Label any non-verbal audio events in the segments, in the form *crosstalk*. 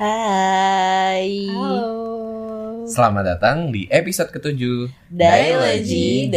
Hai. Halo. Selamat datang di episode ketujuh Dialogy.id.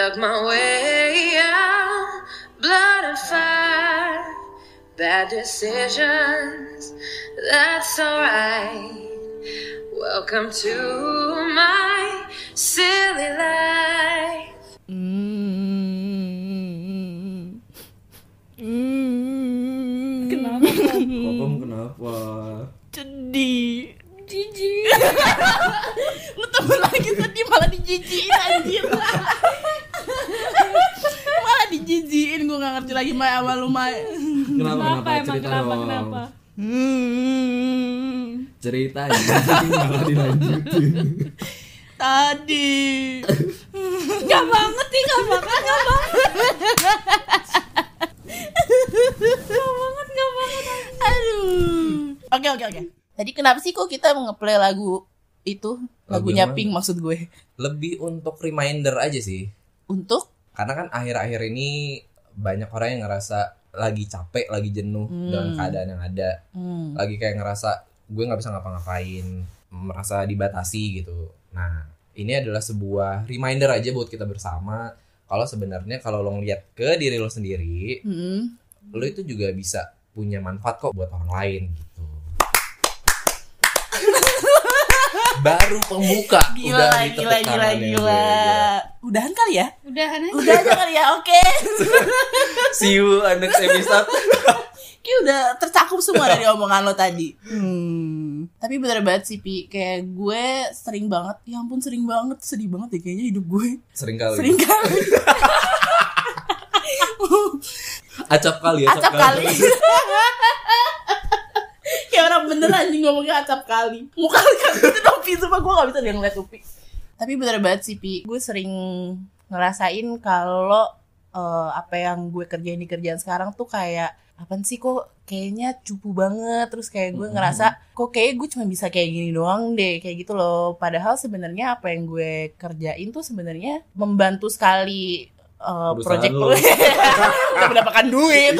Dug my way out, blood and fire. Bad decisions, that's alright. Welcome to my silly life. Mm. Mm. Kenapa? Kokom kenapa? Sedih. Jijik. *laughs* *laughs* Temen *laughs* lagi sedih malah dijijikin anjir. *laughs* malah dijijikin gue gak ngerti lagi Mai sama lu Mai. Kenapa Kenapa kenapa? emang Cerita kenapa dong. kenapa? Hmm. Cerita ya, malah dilanjutin. Tadi. Gak banget nih, gak banget, gak banget. Gak banget, gak banget. Aduh. Oke oke oke. Tadi kenapa sih kok kita mau ngeplay lagu itu? Lagunya yang Pink maksud gue. Lebih untuk reminder aja sih Untuk Karena kan akhir-akhir ini Banyak orang yang ngerasa Lagi capek, lagi jenuh Hmm. Dengan keadaan yang ada hmm, Lagi kayak ngerasa Gue gak bisa ngapa-ngapain Merasa dibatasi gitu Nah ini adalah sebuah reminder aja buat kita bersama Kalau sebenarnya kalau lo ngeliat ke diri lo sendiri hmm. Lo itu juga bisa punya manfaat kok buat orang lain gitu Baru pembuka *laughs* Gila, udah gila, gila, gila, gila. Udahan kali ya? Udahan aja. Udah aja kali ya, oke. *laughs* See you on next episode. *laughs* Kayak udah tercakup semua dari omongan lo tadi. Hmm. Tapi bener banget sih, Pi. Kayak gue sering banget, ya ampun sering banget, sedih banget ya kayaknya hidup gue. Sering kali. Sering kali. Acap kali, acap kali. *laughs* Kayak orang bener anjing ngomongnya acap kali. Muka lu kan gitu dong, Pi. Sumpah gue gak bisa dia ngeliat tuh, Pi. Tapi bener banget sih, Pi. Gue sering ngerasain kalau eh, apa yang gue kerjain di kerjaan sekarang tuh kayak apa sih kok kayaknya cupu banget terus kayak gue Mhm. ngerasa kok kayak gue cuma bisa kayak gini doang deh kayak gitu loh padahal sebenarnya apa yang gue kerjain tuh sebenarnya membantu sekali eh, Perusahaan project lo. *laughs* untuk mendapatkan duit.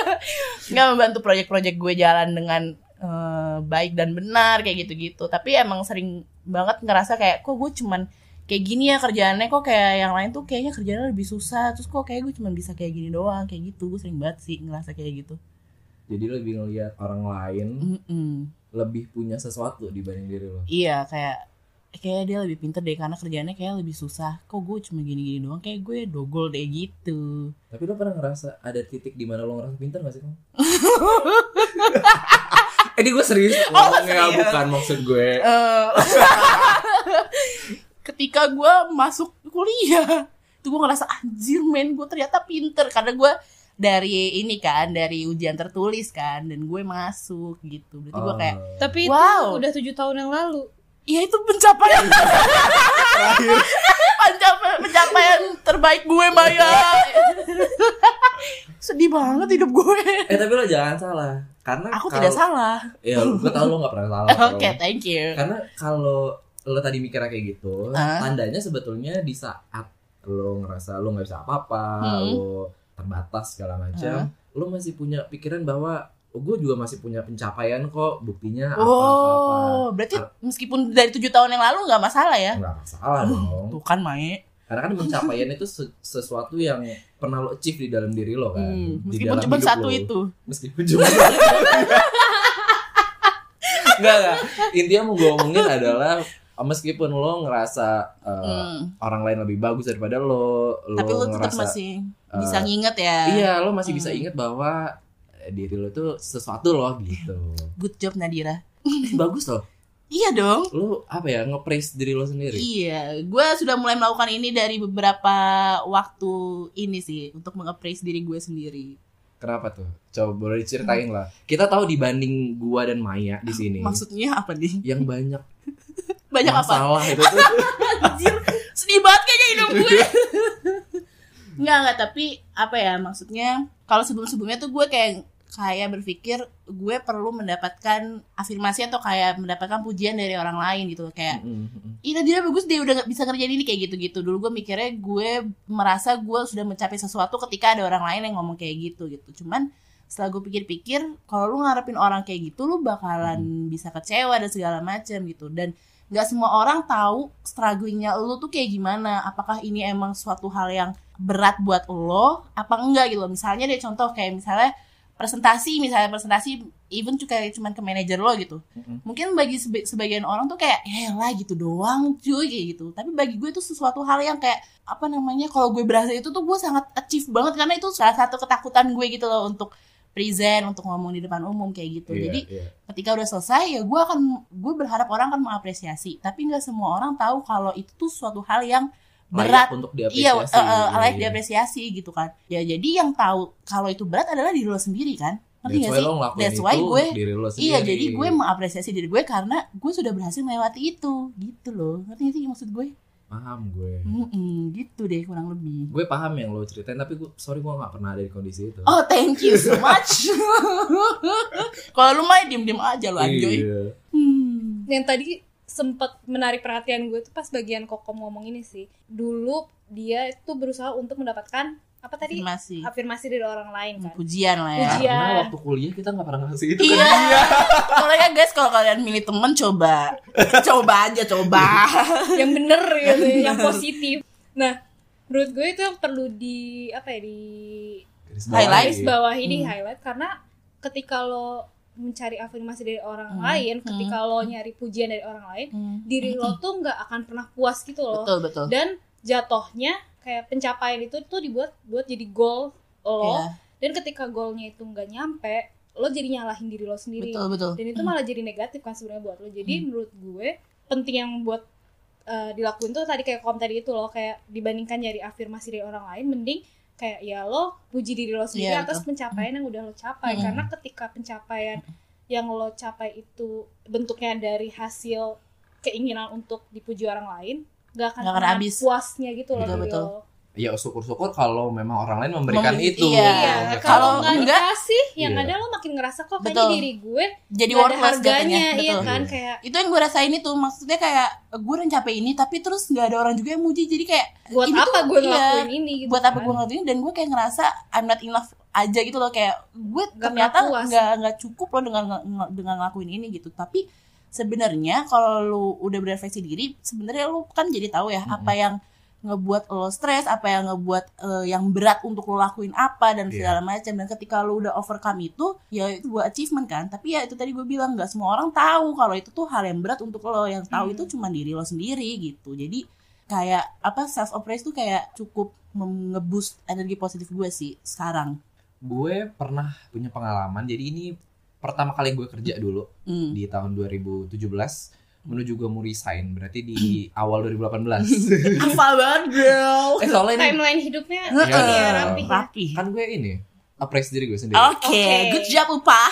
*laughs* Nggak membantu project-project gue jalan dengan eh, baik dan benar kayak gitu-gitu. Tapi emang sering banget ngerasa kayak kok gue cuman kayak gini ya kerjaannya? Kok kayak yang lain tuh kayaknya kerjaannya lebih susah. Terus kok kayak gue cuman bisa kayak gini doang. Kayak gitu gue sering banget sih ngerasa kayak gitu. Jadi lebih ngelihat orang lain Mm-mm. lebih punya sesuatu dibanding diri lo. iya kayak kayak dia lebih pinter deh karena kerjaannya kayak lebih susah kok gue cuma gini-gini doang kayak gue dogol deh gitu Tapi lo pernah ngerasa ada titik di mana lo ngerasa pintar gak sih kamu? *laughs* eh, ini gue serius Oh, serius. bukan maksud gue. Eh, *laughs* ketika gue masuk kuliah itu gue ngerasa anjir men gue ternyata pinter karena gue dari ini kan dari ujian tertulis kan dan gue masuk gitu berarti gue kayak Oh. Tapi itu Wow. udah tujuh tahun yang lalu. Ya itu pencapaian *laughs* pencapaian pencapaian terbaik gue Maya *laughs* sedih banget hidup gue Eh tapi lo jangan salah. Karena aku kalau- tidak salah Ya, gue tau lo gak pernah salah. *laughs* oke Kalau- thank you Karena kalau lo tadi mikirnya kayak gitu, Ah. tandanya sebetulnya di saat lo ngerasa lo nggak bisa apa-apa, Hmm. lo terbatas segala macam, lo masih punya pikiran bahwa oh, gue juga masih punya pencapaian kok, buktinya apa-apa-apa. oh berarti meskipun dari tujuh tahun yang lalu nggak masalah ya Nggak masalah dong. tuh kan Mae Karena kan pencapaian itu se- sesuatu yang pernah lo achieve di dalam diri lo kan. Hmm, meskipun cuma satu lo. itu Meskipun cuma Enggak, *laughs* enggak. Intinya mau gue omongin adalah meskipun lo ngerasa uh, Hmm. orang lain lebih bagus daripada lo, lo tapi lu tetap ngerasa masih uh, bisa nginget ya iya lo masih bisa Hmm. inget bahwa diri lo tuh sesuatu loh gitu. good job Nadira *laughs* bagus loh. iya dong Lo apa ya nge-praise diri lo sendiri. iya gue sudah mulai melakukan ini dari beberapa waktu ini sih untuk mengapresiasi diri gue sendiri Kenapa tuh? Coba boleh diceritain lah. Kita tahu dibanding gua dan Maya di sini, maksudnya apa nih yang banyak *laughs* banyak apa masalah itu tuh *laughs* Anjir, sedih banget kayaknya hidup gue. Enggak, enggak, tapi apa ya maksudnya? Kalau sebelum-sebelumnya tuh gue kayak kayak berpikir gue perlu mendapatkan afirmasi atau kayak mendapatkan pujian dari orang lain gitu. Kayak. Ih dia bagus dia udah bisa ngerjain ini kayak gitu-gitu. Dulu gue mikirnya gue merasa gue sudah mencapai sesuatu ketika ada orang lain yang ngomong kayak gitu gitu. Cuman setelah gue pikir-pikir kalau lu ngarepin orang kayak gitu lu bakalan bisa kecewa dan segala macam gitu. Dan nggak semua orang tahu strugglingnya lu tuh kayak gimana. Apakah ini emang suatu hal yang berat buat lo apa enggak gitu. Loh. misalnya deh contoh kayak misalnya presentasi misalnya presentasi even juga cuman ke manajer lo gitu Mm-mm. mungkin bagi sebe- sebagian orang tuh kayak ya lah gitu doang cuy kayak gitu tapi bagi gue itu sesuatu hal yang kayak apa namanya kalau gue berasa itu tuh gue sangat achieve banget karena itu salah satu ketakutan gue gitu loh untuk present untuk ngomong di depan umum kayak gitu Iya, jadi iya. ketika udah selesai ya gue akan gue berharap orang akan mengapresiasi tapi nggak semua orang tahu kalau itu tuh suatu hal yang berat untuk iya diapresiasi uh, uh, Iya, layak iya. diapresiasi gitu kan ya jadi yang tahu kalau itu berat adalah diri lo sendiri kan ngerti That's gak why sih lo ngelakuin That's itu gue diri lo Iya, sendiri. jadi gue mengapresiasi diri gue karena gue sudah berhasil melewati itu, gitu loh. Ngerti gak sih maksud gue? paham gue Mm-mm, gitu deh kurang lebih. gue paham yang lo ceritain tapi gue sorry gue nggak pernah ada di kondisi itu Oh, thank you so much. *laughs* Kalau lu mah diem-diem aja lu anjoy. Iya. Hmm. yang tadi sempat menarik perhatian gue tuh pas bagian kokom ngomong ini sih dulu dia itu berusaha untuk mendapatkan apa tadi Afirmasi. afirmasi dari orang lain kan Pujian lah ya. Pujian. karena waktu kuliah kita nggak pernah ngasih itu Iya. kan dia Soalnya guys kalau kalian milih temen coba, coba aja coba. *laughs* yang bener *laughs* gitu yang positif nah menurut gue itu yang perlu di apa ya di Highlight. bawah ini Hmm. highlight karena ketika lo mencari afirmasi dari orang Hmm. lain Hmm. ketika lo nyari pujian dari orang lain Hmm. diri lo tuh nggak akan pernah puas gitu loh Betul betul. dan jatuhnya kayak pencapaian itu tuh dibuat buat jadi goal lo Iya, dan ketika goalnya itu nggak nyampe lo jadi nyalahin diri lo sendiri betul betul. dan itu malah jadi negatif kan sebenarnya buat lo jadi menurut gue penting yang buat uh, dilakuin tuh tadi kayak kom tadi itu loh kayak dibandingkan nyari afirmasi dari orang lain mending kayak ya lo puji diri lo sendiri Iya, atas pencapaian yang udah lo capai Hmm. karena ketika pencapaian yang lo capai itu bentuknya dari hasil keinginan untuk dipuji orang lain gak akan Nggak akan habis. puasnya gitu loh Betul, betul. lo. Ya syukur-syukur kalau memang orang lain memberikan Memberi- itu iya. Iya, Kalau kalau nggak enggak, dikasih, yang iya. ada lo makin ngerasa kok kayaknya Betul. diri gue Jadi nggak ada worthless harganya, jatuhnya, iya betul. kan Iya. kayak Itu yang gue rasain itu maksudnya kayak gue udah capek ini tapi terus nggak ada orang juga yang muji jadi kayak buat ini apa tuh, gue iya, ngelakuin ini gitu buat apa kan. gue ngelakuin dan gue kayak ngerasa I'm not enough aja gitu loh kayak gue Nggak ternyata nggak nggak cukup loh dengan dengan ngelakuin ini gitu tapi sebenarnya kalau lu udah berefleksi diri sebenarnya lu kan jadi tahu ya apa yang ngebuat lo stres apa yang ngebuat eh, yang berat untuk lo lakuin apa dan Iya. segala macam. Dan ketika lo udah overcome itu ya itu buat achievement kan. Tapi ya itu tadi gue bilang nggak semua orang tahu kalau itu tuh hal yang berat untuk lo. Yang tahu Hmm. itu cuma diri lo sendiri gitu. Jadi kayak apa self appraise tuh kayak cukup ngeboost energi positif gue sih sekarang. Gue pernah punya pengalaman. Jadi ini pertama kali gue kerja dulu Hmm. di tahun 2017 menuju gue mau resign berarti di *clears throat* awal 2018 *laughs* hafal banget girl. Eh soalnya ini timeline hidupnya ini ya rapi ya. rapi. Kan gue ini appraise diri gue sendiri. Oke Oke. good job upa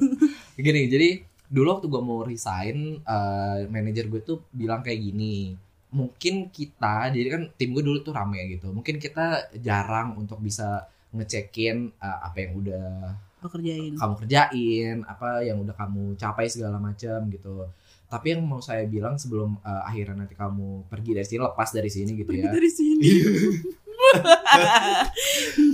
*laughs* gini jadi dulu waktu gue mau resign eh, manajer gue tuh bilang kayak gini mungkin kita jadi kan tim gue dulu tuh rame gitu mungkin kita jarang untuk bisa ngecekin eh, apa yang udah lo kerjain. kamu kerjain apa yang udah kamu capai segala macam gitu tapi yang mau saya bilang sebelum eh, akhirnya nanti kamu pergi dari sini lepas dari sini gitu ya dari sini *laughs*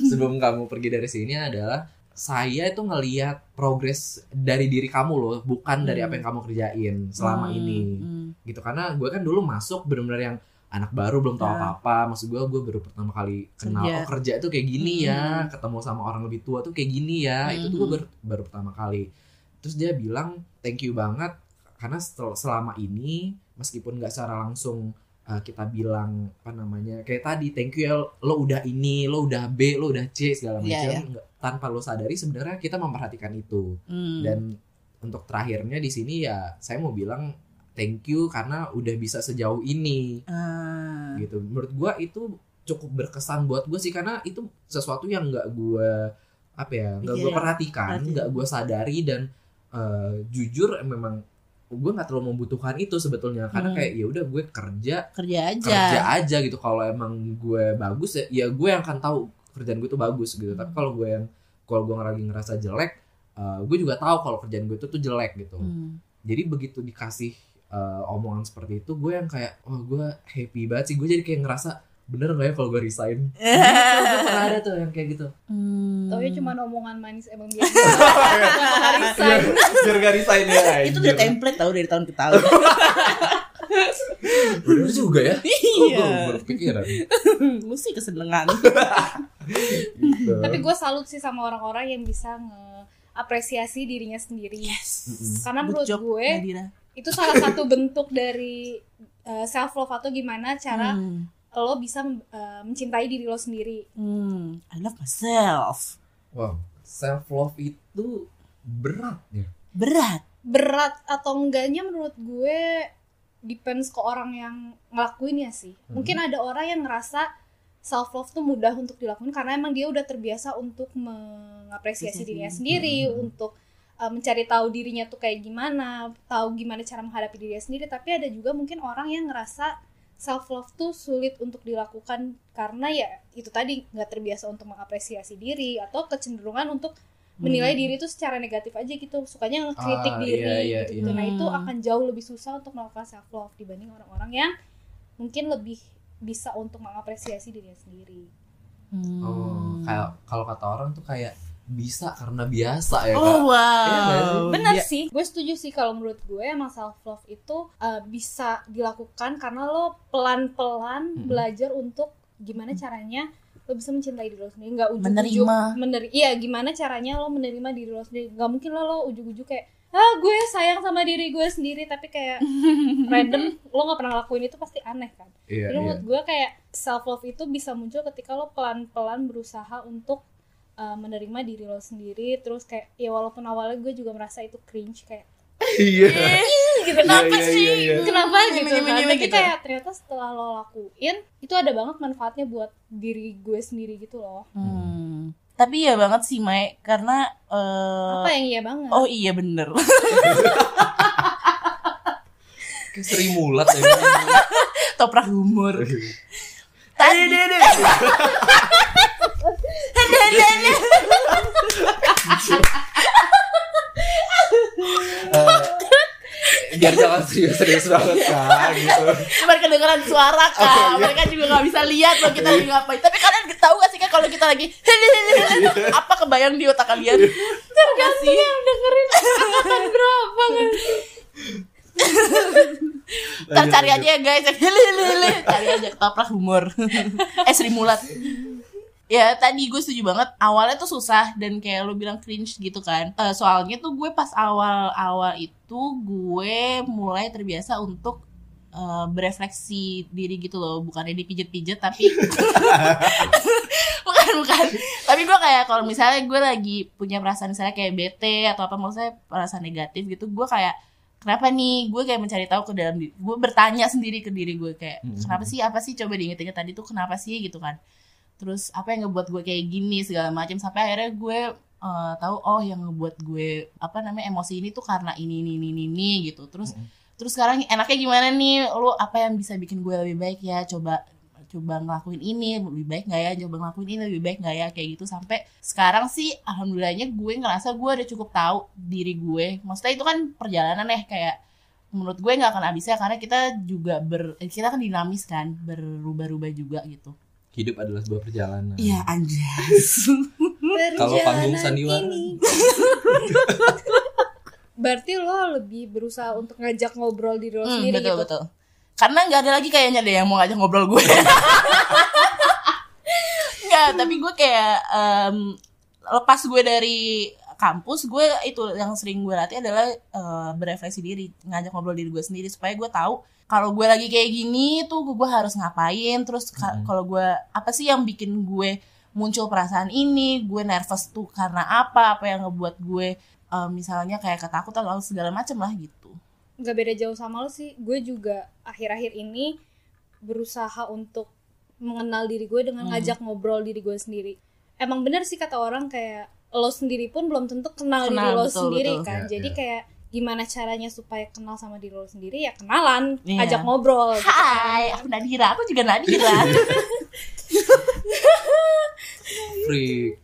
sebelum kamu pergi dari sini adalah saya itu ngeliat progres dari diri kamu loh bukan dari Hmm. apa yang kamu kerjain selama Hmm, ini hmm. gitu karena gue kan dulu masuk bener-bener yang anak baru belum tahu Ya. apa-apa maksud gue gue baru pertama kali kenal Kerja. oh kerja itu kayak gini ya Hmm. ketemu sama orang lebih tua tuh kayak gini ya itu tuh gue Hmm. baru, baru pertama kali terus dia bilang thank you banget karena setel- selama ini meskipun nggak secara langsung uh, kita bilang apa namanya kayak tadi thank you ya lo udah ini lo udah B lo udah C segala Iya, macam iya. Nggak- tanpa lo sadari sebenarnya kita memperhatikan itu Hmm. dan untuk terakhirnya di sini ya saya mau bilang thank you karena udah bisa sejauh ini Ah. gitu menurut gua itu cukup berkesan buat gue sih karena itu sesuatu yang nggak gua apa ya nggak gue perhatikan nggak gue sadari dan eh, jujur memang gue nggak terlalu membutuhkan itu sebetulnya. Karena Hmm. kayak ya udah gue kerja kerja aja. kerja aja gitu. Kalau emang gue bagus ya ya gue yang akan tahu kerjaan gue tuh bagus gitu. Tapi kalau gue yang kalau gue lagi ngerasa jelek eh, gue juga tahu kalau kerjaan gue itu tuh jelek gitu. Hmm. jadi begitu dikasih eh, omongan seperti itu gue yang kayak wah gue happy banget sih. Gue jadi kayak ngerasa bener gak ya kalau gue resign *laughs* gitu, gue pernah ada tuh yang kayak gitu Hmm. Taunya cuma omongan manis emang *laughs* biasa. Nggak resign. biar gak resign ya itu udah template tau dari tahun ke tahun *laughs* bener juga ya Iya. gue baru kepikiran mesti kesenengan gitu. Tapi gue salut sih sama orang-orang yang bisa ngeapresiasi dirinya sendiri. Mm-mm. Karena menurut job, gue Nadira. itu salah satu bentuk dari self love atau gimana cara Hmm. Lo bisa uh, mencintai diri lo sendiri. Hmm. I love myself wow self love itu berat ya berat Berat atau enggaknya menurut gue depends ke orang yang ngelakuinnya sih. Hmm. Mungkin ada orang yang ngerasa self love tuh mudah untuk dilakukan karena emang dia udah terbiasa untuk mengapresiasi Apresiasi. dirinya sendiri, Hmm. untuk uh, mencari tahu dirinya tuh kayak gimana, tahu gimana cara menghadapi dirinya sendiri. Tapi ada juga mungkin orang yang ngerasa self love tuh sulit untuk dilakukan karena ya itu tadi nggak terbiasa untuk mengapresiasi diri atau kecenderungan untuk menilai diri itu secara negatif aja gitu sukanya ngekritik Ah, diri iya, iya, gitu iya. nah itu Hmm. akan jauh lebih susah untuk melakukan self love dibanding orang-orang yang mungkin lebih bisa untuk mengapresiasi dirinya sendiri Hmm. oh kayak kalau kata orang tuh kayak bisa karena biasa ya oh kak wow Iya sih? benar Iya. sih gue setuju sih kalau menurut gue emang self love itu uh, bisa dilakukan karena lo pelan-pelan Hmm. belajar untuk gimana caranya lo bisa mencintai diri lo sendiri nggak ujuk Menerima. meneri iya gimana caranya lo menerima diri lo sendiri nggak mungkin lo lo ujuk-ujuk kayak ah gue sayang sama diri gue sendiri tapi kayak *laughs* random lo nggak pernah lakuin itu pasti aneh kan iya jadi iya menurut gue kayak self love itu bisa muncul ketika lo pelan-pelan berusaha untuk uh, menerima diri lo sendiri terus kayak ya walaupun awalnya gue juga merasa itu cringe kayak iya. Gitu kenapa Iya, iya, sih? iya, iya. kenapa? Gitu Gini, gini, kan. Gini, tapi gitu. kayak ternyata setelah lo lakuin itu ada banget manfaatnya buat diri gue sendiri gitu loh. Hmm. Tapi iya banget sih Mai. Karena eh, apa yang iya banget? Oh iya bener. Kayak Sri Mulat ya. Toprak. Humor Tadi biar jangan serius-serius banget kan gitu. Cuma kedengeran suara kak. Oh, iya. Mereka juga gak bisa lihat loh kita lagi ngapain. Tapi kalian tahu gak sih kak kalau kita lagi Apa kebayang di otak kalian? Tergantung yang dengerin Angkatan berapa kan Ntar cari aja ya guys. Cari aja. Ketoprak humor. Eh Sri Mulat Ya tadi gue setuju banget. Awalnya tuh susah Dan kayak lo bilang cringe gitu kan. Eh, Soalnya tuh gue pas awal-awal itu Gue mulai terbiasa untuk eh, Berefleksi diri gitu loh. Bukannya dipijet-pijet tapi *laughs* Bukan bukan. Tapi gue kayak kalau misalnya gue lagi punya perasaan Misalnya kayak bete Atau apa maksudnya perasaan negatif gitu Gue kayak Kenapa nih? Gue kayak mencari tahu ke dalam diri. Gue bertanya sendiri ke diri gue Kayak Hmm. kenapa sih? Apa sih? Coba diinget-inget tadi tuh kenapa sih? Gitu kan terus apa yang ngebuat gue kayak gini segala macam sampai akhirnya gue eh, tahu oh yang ngebuat gue apa namanya emosi ini tuh karena ini ini ini ini, ini, gitu. Terus Mm-mm. terus sekarang enaknya gimana nih? Lo apa yang bisa bikin gue lebih baik ya? Coba coba ngelakuin ini lebih baik nggak ya? Coba ngelakuin ini lebih baik nggak ya? Kayak gitu sampai sekarang sih alhamdulillahnya gue ngerasa gue udah cukup tahu diri gue. Maksudnya itu kan perjalanan ya kayak menurut gue nggak akan habisnya karena kita juga ber kita kan dinamis kan berubah-ubah juga gitu hidup adalah sebuah perjalanan Iya anjas. *laughs* Kalau panggung Perjalanan sandiwara? ini. *laughs* berarti lo lebih berusaha untuk ngajak ngobrol diri lo Hmm, sendiri betul gitu betul. Karena nggak ada lagi kayaknya deh yang mau ngajak ngobrol gue. *laughs* Nggak, tapi gue kayak em, lepas gue dari kampus gue itu yang sering gue latih adalah eh, berefleksi diri ngajak ngobrol diri gue sendiri supaya gue tahu kalau gue lagi kayak gini tuh gue harus ngapain terus Mhm. kalau gue apa sih yang bikin gue muncul perasaan ini gue nervous tuh karena apa apa yang ngebuat gue eh, misalnya kayak ketakutan atau segala macem lah gitu nggak beda jauh sama lo sih gue juga akhir-akhir ini berusaha untuk mengenal diri gue dengan Hmm. ngajak ngobrol diri gue sendiri emang bener sih kata orang kayak lo sendiri pun belum tentu kenal, diri Kenal, lo betul, sendiri betul. kan Iya, jadi iya. kayak gimana caranya supaya kenal sama diri lo sendiri ya kenalan Iya. ajak ngobrol gitu kan. Hai, aku Nadira, aku juga Nadira. *laughs* Freak.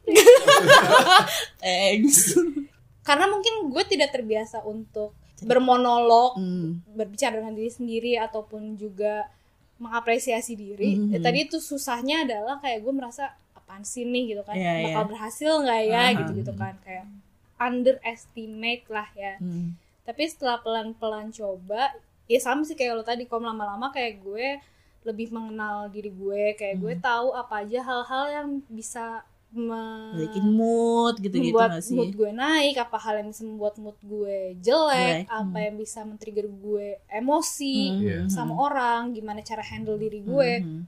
Thanks. karena mungkin gue tidak terbiasa untuk bermonolog Hmm. berbicara dengan diri sendiri ataupun juga mengapresiasi diri Mhm. Ya, tadi itu susahnya adalah kayak gue merasa apaan sih nih gitu kan Iya, bakal iya. berhasil nggak ya Aha. gitu gitu kan kayak underestimate lah ya Hmm. tapi setelah pelan-pelan coba ya sama sih kayak lo tadi kom lama-lama kayak gue lebih mengenal diri gue kayak gue Hmm. tahu apa aja hal-hal yang bisa me- Balikin mood gitu-gitu membuat gak sih? mood gue naik apa hal yang bisa membuat mood gue jelek apa hmm. yang bisa men-trigger gue emosi Iya. sama orang gimana cara handle diri gue Hmm.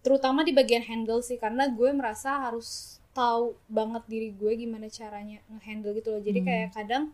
terutama di bagian handle sih karena gue merasa harus tahu banget diri gue gimana caranya ngehandle gitu loh jadi Hmm. kayak kadang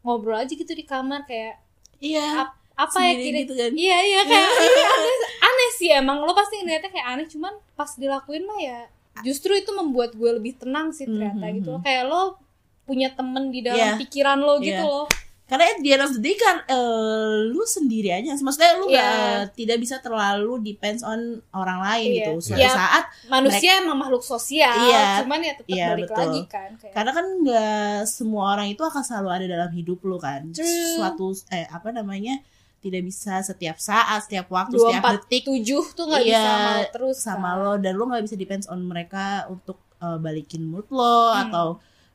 ngobrol aja gitu di kamar kayak Iya. ap- apa ya kira gitu kan. iya iya kayak iya, aneh, aneh sih emang lo pasti ngeliatnya kayak aneh cuman pas dilakuin mah ya justru itu membuat gue lebih tenang sih ternyata Mhm. gitu loh kayak lo punya temen di dalam Iya. pikiran lo gitu Iya. loh Karena at the end of the day kan eh, lu sendiri aja. Maksudnya lu Iya. nggak- tidak bisa terlalu depends on orang lain Iya. gitu. Suatu Iya. saat manusia emang makhluk sosial Iya. cuman ya tetap Iya, balik betul. lagi kan kayak karena kan nggak semua orang itu akan selalu ada dalam hidup lu kan. True. Suatu eh apa namanya? tidak bisa setiap saat, setiap waktu, dua setiap empat detik tujuh tuh nggak Iya, bisa mau terus sama kan. lo dan lo nggak bisa depends on mereka untuk uh, balikin mood lo Hmm. atau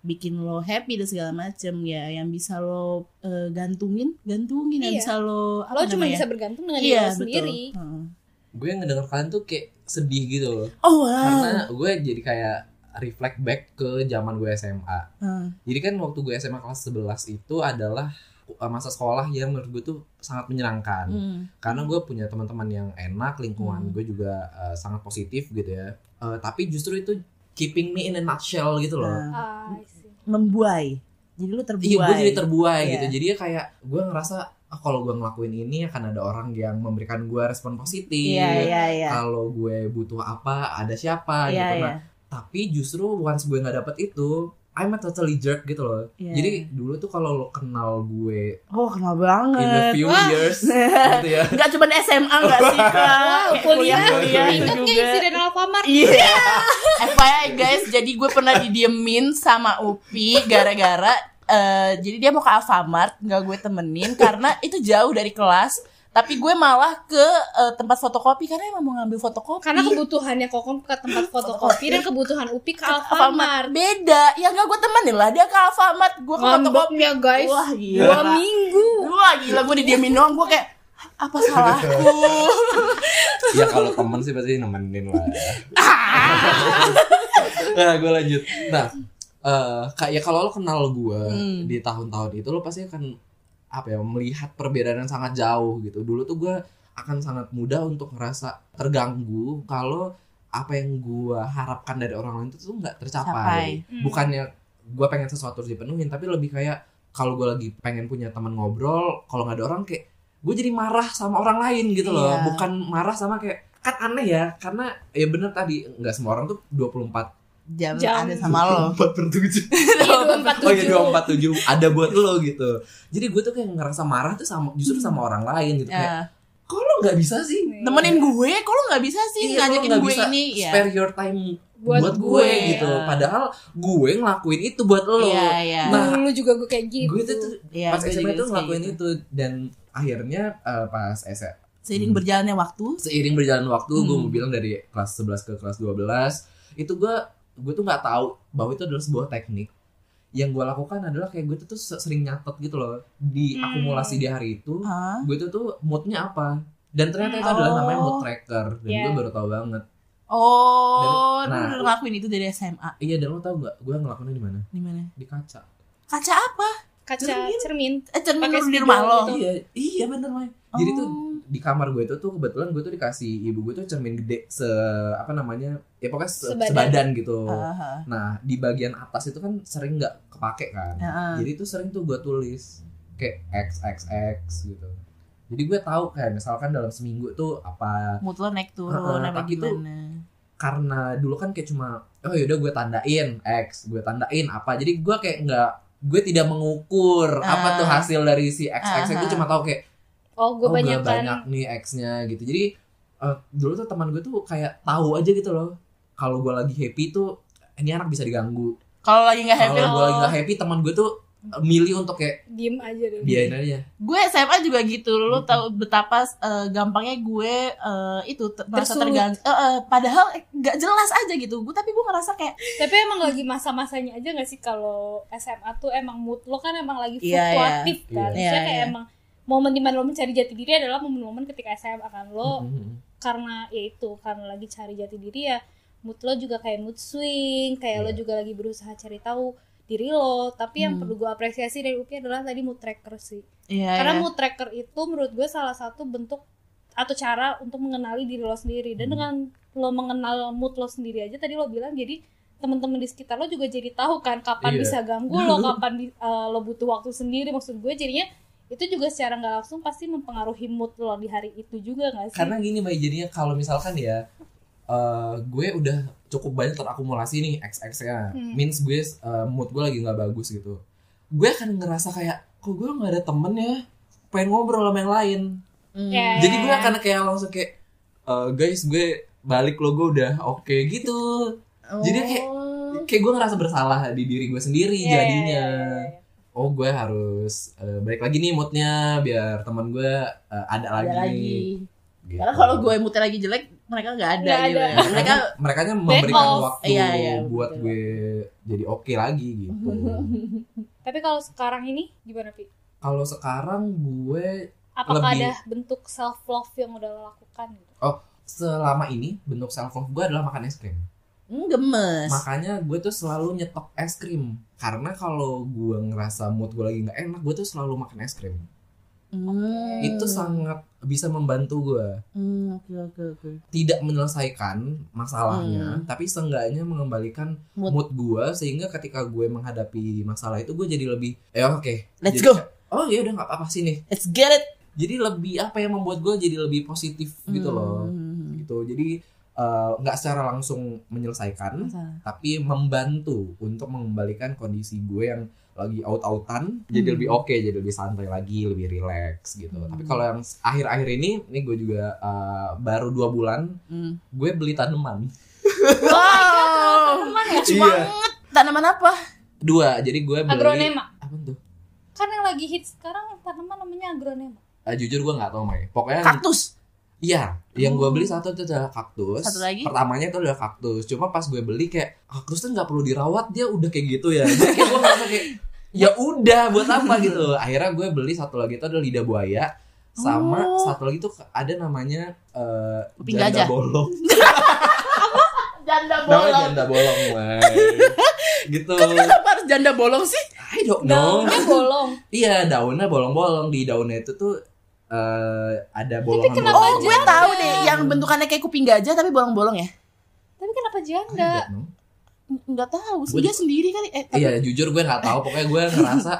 bikin lo happy dan segala macem ya yang bisa lo uh, gantungin gantungin yang Iya. bisa lo apa lo cuma bisa bergantung dengan diri iya lo betul sendiri Heeh. Gue ngedenger kalian tuh kayak sedih gitu loh. oh wow Karena gue jadi kayak reflect back ke zaman gue SMA. Heeh. Jadi kan waktu gue SMA kelas 11 itu adalah uh, masa sekolah yang menurut gue tuh sangat menyenangkan. Hmm. Karena gue punya teman-teman yang enak, lingkungan Hmm. gue juga uh, sangat positif gitu ya. Uh, tapi justru itu keeping me in a nutshell gitu loh. See. membuai jadi lo terbuai Iya, gue jadi terbuai Iya. gitu. Jadi ya kayak gue ngerasa ah, kalau gue ngelakuin ini akan ada orang yang memberikan gue respon positif. iya iya iya Kalau gue butuh apa, ada siapa iya gitu. iya Nah, tapi justru once gue nggak dapet itu, I'm a totally jerk gitu loh. Iya. Jadi dulu tuh kalau lo kenal gue oh kenal in a banget few Wah. years *laughs* gitu ya. nggak cuma SMA nggak sih kak Wow, kuliah, kuliah itu juga insiden Alfamart? Iya. *laughs* FYI guys, jadi gue pernah didiemin sama Upi gara-gara eh, jadi dia mau ke Alfamart, nggak gue temenin karena itu jauh dari kelas. Tapi gue malah ke eh, tempat fotokopi karena emang mau ngambil fotokopi. Karena kebutuhannya Kokom ke tempat fotokopi dan kebutuhan Upi ke Alfamart. beda. Ya nggak gue temenin lah dia ke Alfamart, gue ke fotokopi. Ngambeknya guys. Wah gila. Dua minggu. Wah gila gue didiemin doang gue kayak apa salahku? *laughs* ya kalau temen sih pasti nemenin lah. *laughs* nah, gue lanjut. Nah, eh kayak kalau lo kenal gue Hmm. di tahun-tahun itu lo pasti akan apa ya melihat perbedaan yang sangat jauh gitu. Dulu tuh gue akan sangat mudah untuk ngerasa terganggu kalau apa yang gue harapkan dari orang lain itu tuh nggak tercapai. Capai. Hmm. Bukannya gue pengen sesuatu harus dipenuhin, tapi lebih kayak kalau gue lagi pengen punya teman ngobrol, kalau nggak ada orang kayak gue jadi marah sama orang lain gitu loh, Iya. bukan marah sama kayak kan aneh ya, karena ya bener tadi nggak semua orang tuh 24 Jam, Jam. ada sama lo. *laughs* 24 per 7 Iya, dua empat Oh iya tujuh. 247 ada buat lo gitu. Jadi gue tuh kayak ngerasa marah tuh sama justru sama orang lain gitu kayak Ya. kok lo nggak bisa sih Nemenin gue, kok lo nggak bisa sih Iya, lo ngajakin gue bisa ini? Ya. spare your time Buat buat, gue, gue, gitu. ya. Padahal gue ngelakuin itu buat lo. Iya, iya. Nah, Dulu juga gue kayak gitu. gue itu tuh Iya, pas gue SMA kayak ngelakuin gitu. itu dan akhirnya eh, pas SMA Seiring berjalannya waktu, seiring berjalan waktu gue Hmm. mau bilang dari kelas 11 ke kelas 12 itu gue gue tuh nggak tahu bahwa itu adalah sebuah teknik yang gue lakukan adalah kayak gue tuh, tuh sering nyatet gitu loh di Hmm. akumulasi di hari itu Hah? gue tuh tuh moodnya apa dan ternyata itu Oh. adalah namanya mood tracker dan Yeah. gue baru tahu banget Oh, Dan- lu nah. udah ngelakuin itu dari SMA. iya dan lo tau nggak gue ngelakuinnya di mana Di mana? di kaca Kaca apa? Kaca Cermin. cermin. Eh, cermin Pakai lu di rumah lo. gitu. iya iya bener Mai jadi tuh Oh. Di kamar gue itu tuh kebetulan gue tuh dikasih ibu gue tuh cermin gede se apa namanya ya pokoknya se- Sebadan. sebadan gitu Aha. nah di bagian atas itu kan sering nggak kepake kan Heeh. jadi tuh sering tuh gue tulis kayak x x x gitu jadi gue tahu kayak misalkan dalam seminggu tuh apa Mood lo naik turun Heeh, apa gimana? karena dulu kan kayak cuma oh yaudah gue tandain x gue tandain apa jadi gue kayak nggak gue tidak mengukur apa Ah. tuh hasil dari si X X gue Ah. cuma tahu kayak oh gue oh banyak gue kan banyak nih X-nya gitu jadi eh, dulu tuh teman gue tuh kayak tahu aja gitu loh kalau gue lagi happy tuh ini anak bisa diganggu Kalau lagi nggak happy, kalau gue lagi oh. nggak happy teman gue tuh eh, milih untuk kayak diem aja deh biarin aja gue SMA juga gitu. Lu tahu betapa eh, gampangnya gue eh, itu ter- merasa terganggu. Eh, eh, padahal eh, nggak jelas aja gitu. Gue tapi gue ngerasa kayak tapi emang lagi masa-masanya aja gak sih kalau SMA tuh emang mood lo kan emang lagi Iya, iya. fluktuatif kan Iya. Maksudnya Iya, kayak iya. emang momen di mana lo mencari jati diri adalah momen-momen ketika SMA kan lo Mhm. karena ya itu karena lagi cari jati diri ya mood lo juga kayak mood swing kayak lo Iya. juga lagi berusaha cari tahu diri lo tapi yang Hmm. perlu gue apresiasi dari UPI adalah tadi mood tracker sih Iya, karena iya. mood tracker itu menurut gue salah satu bentuk atau cara untuk mengenali diri lo sendiri dan Hmm. dengan lo mengenal mood lo sendiri aja tadi lo bilang jadi teman-teman di sekitar lo juga jadi tahu kan kapan Iya. bisa ganggu lo *laughs* kapan eh, lo butuh waktu sendiri maksud gue jadinya itu juga secara nggak langsung pasti mempengaruhi mood lo di hari itu juga nggak sih karena gini Mbak jadinya kalau misalkan ya eh, gue udah cukup banyak terakumulasi nih XX nya Hmm. means gue eh, mood gue lagi nggak bagus gitu gue akan ngerasa kayak kok gue nggak ada temen ya pengen ngobrol sama yang lain Hmm. Ya, jadi gue akan kayak langsung kayak "Eh, guys gue balik lo gue udah oke gitu jadi kayak- Oh. kayak gue ngerasa bersalah di diri gue sendiri Iya, jadinya iya, iya, iya. Oh gue harus eh, balik lagi nih moodnya biar teman gue eh, ada, ada lagi, lagi. Gitu. Karena kalau gue moodnya lagi jelek, mereka nggak ada Nggak gitu. ada. ya. Mereka mereka memberikan off. waktu Iya, iya, buat betul. gue jadi oke lagi gitu. *laughs* tapi kalau sekarang ini gimana pi Kalau sekarang gue apakah Lebih- ada bentuk self love yang udah lo lakukan gitu selama ini bentuk self love gue adalah makan es krim. Hmm, gemes. Makanya gue tuh selalu nyetok es krim. Karena kalau gue ngerasa mood gue lagi nggak enak, gue tuh selalu makan es krim. Hmm. Itu sangat bisa membantu gue. Hmm, oke oke oke. Tidak menyelesaikan masalahnya, Hmm. tapi seenggaknya mengembalikan Mood. mood, gue sehingga ketika gue menghadapi masalah itu gue jadi lebih, eh oke. Let's Jadi go. Oh ya udah nggak apa-apa sih nih. Let's get it. jadi lebih apa yang membuat gue jadi lebih positif gitu loh Hmm. gitu jadi eh, nggak secara langsung menyelesaikan Masalah. tapi membantu untuk mengembalikan kondisi gue yang lagi out-outan jadi Hmm. lebih oke jadi lebih santai lagi lebih relax gitu Hmm. tapi kalau yang akhir-akhir ini ini gue juga eh, baru dua bulan Hmm. gue beli tanaman Wow. Lucu Iya. banget. Tanaman apa? dua jadi gue beli agronema apa tuh kan yang lagi hits sekarang tanaman namanya agronema Eh, jujur gue nggak tahu Mai pokoknya yang- Kaktus. Iya, yang gue Oh. beli satu itu adalah kaktus. Satu lagi? Pertamanya itu adalah kaktus. Cuma pas gue beli kayak kaktus tuh nggak perlu dirawat, dia udah kayak gitu ya. Jadi kayak gue ngerasa kayak ya udah buat apa *laughs* gitu. Akhirnya gue beli satu lagi itu adalah lidah buaya sama Oh. satu lagi tuh ada namanya eh, Kuping janda gajah. bolong. *laughs* Janda Namanya bolong. janda bolong, Mai. *laughs* gitu. Kenapa harus janda bolong sih? I don't know. daunnya bolong Iya, daunnya bolong-bolong. Di daunnya itu tuh eh, ada bolongan. kenapa Oh, gue tahu deh yang bentukannya kayak kuping gajah tapi bolong-bolong ya. tapi kenapa I janda. Enggak tahu, sih dia sendiri kali. Eh, tapi- Iya jujur gue nggak tahu pokoknya gue *laughs* ngerasa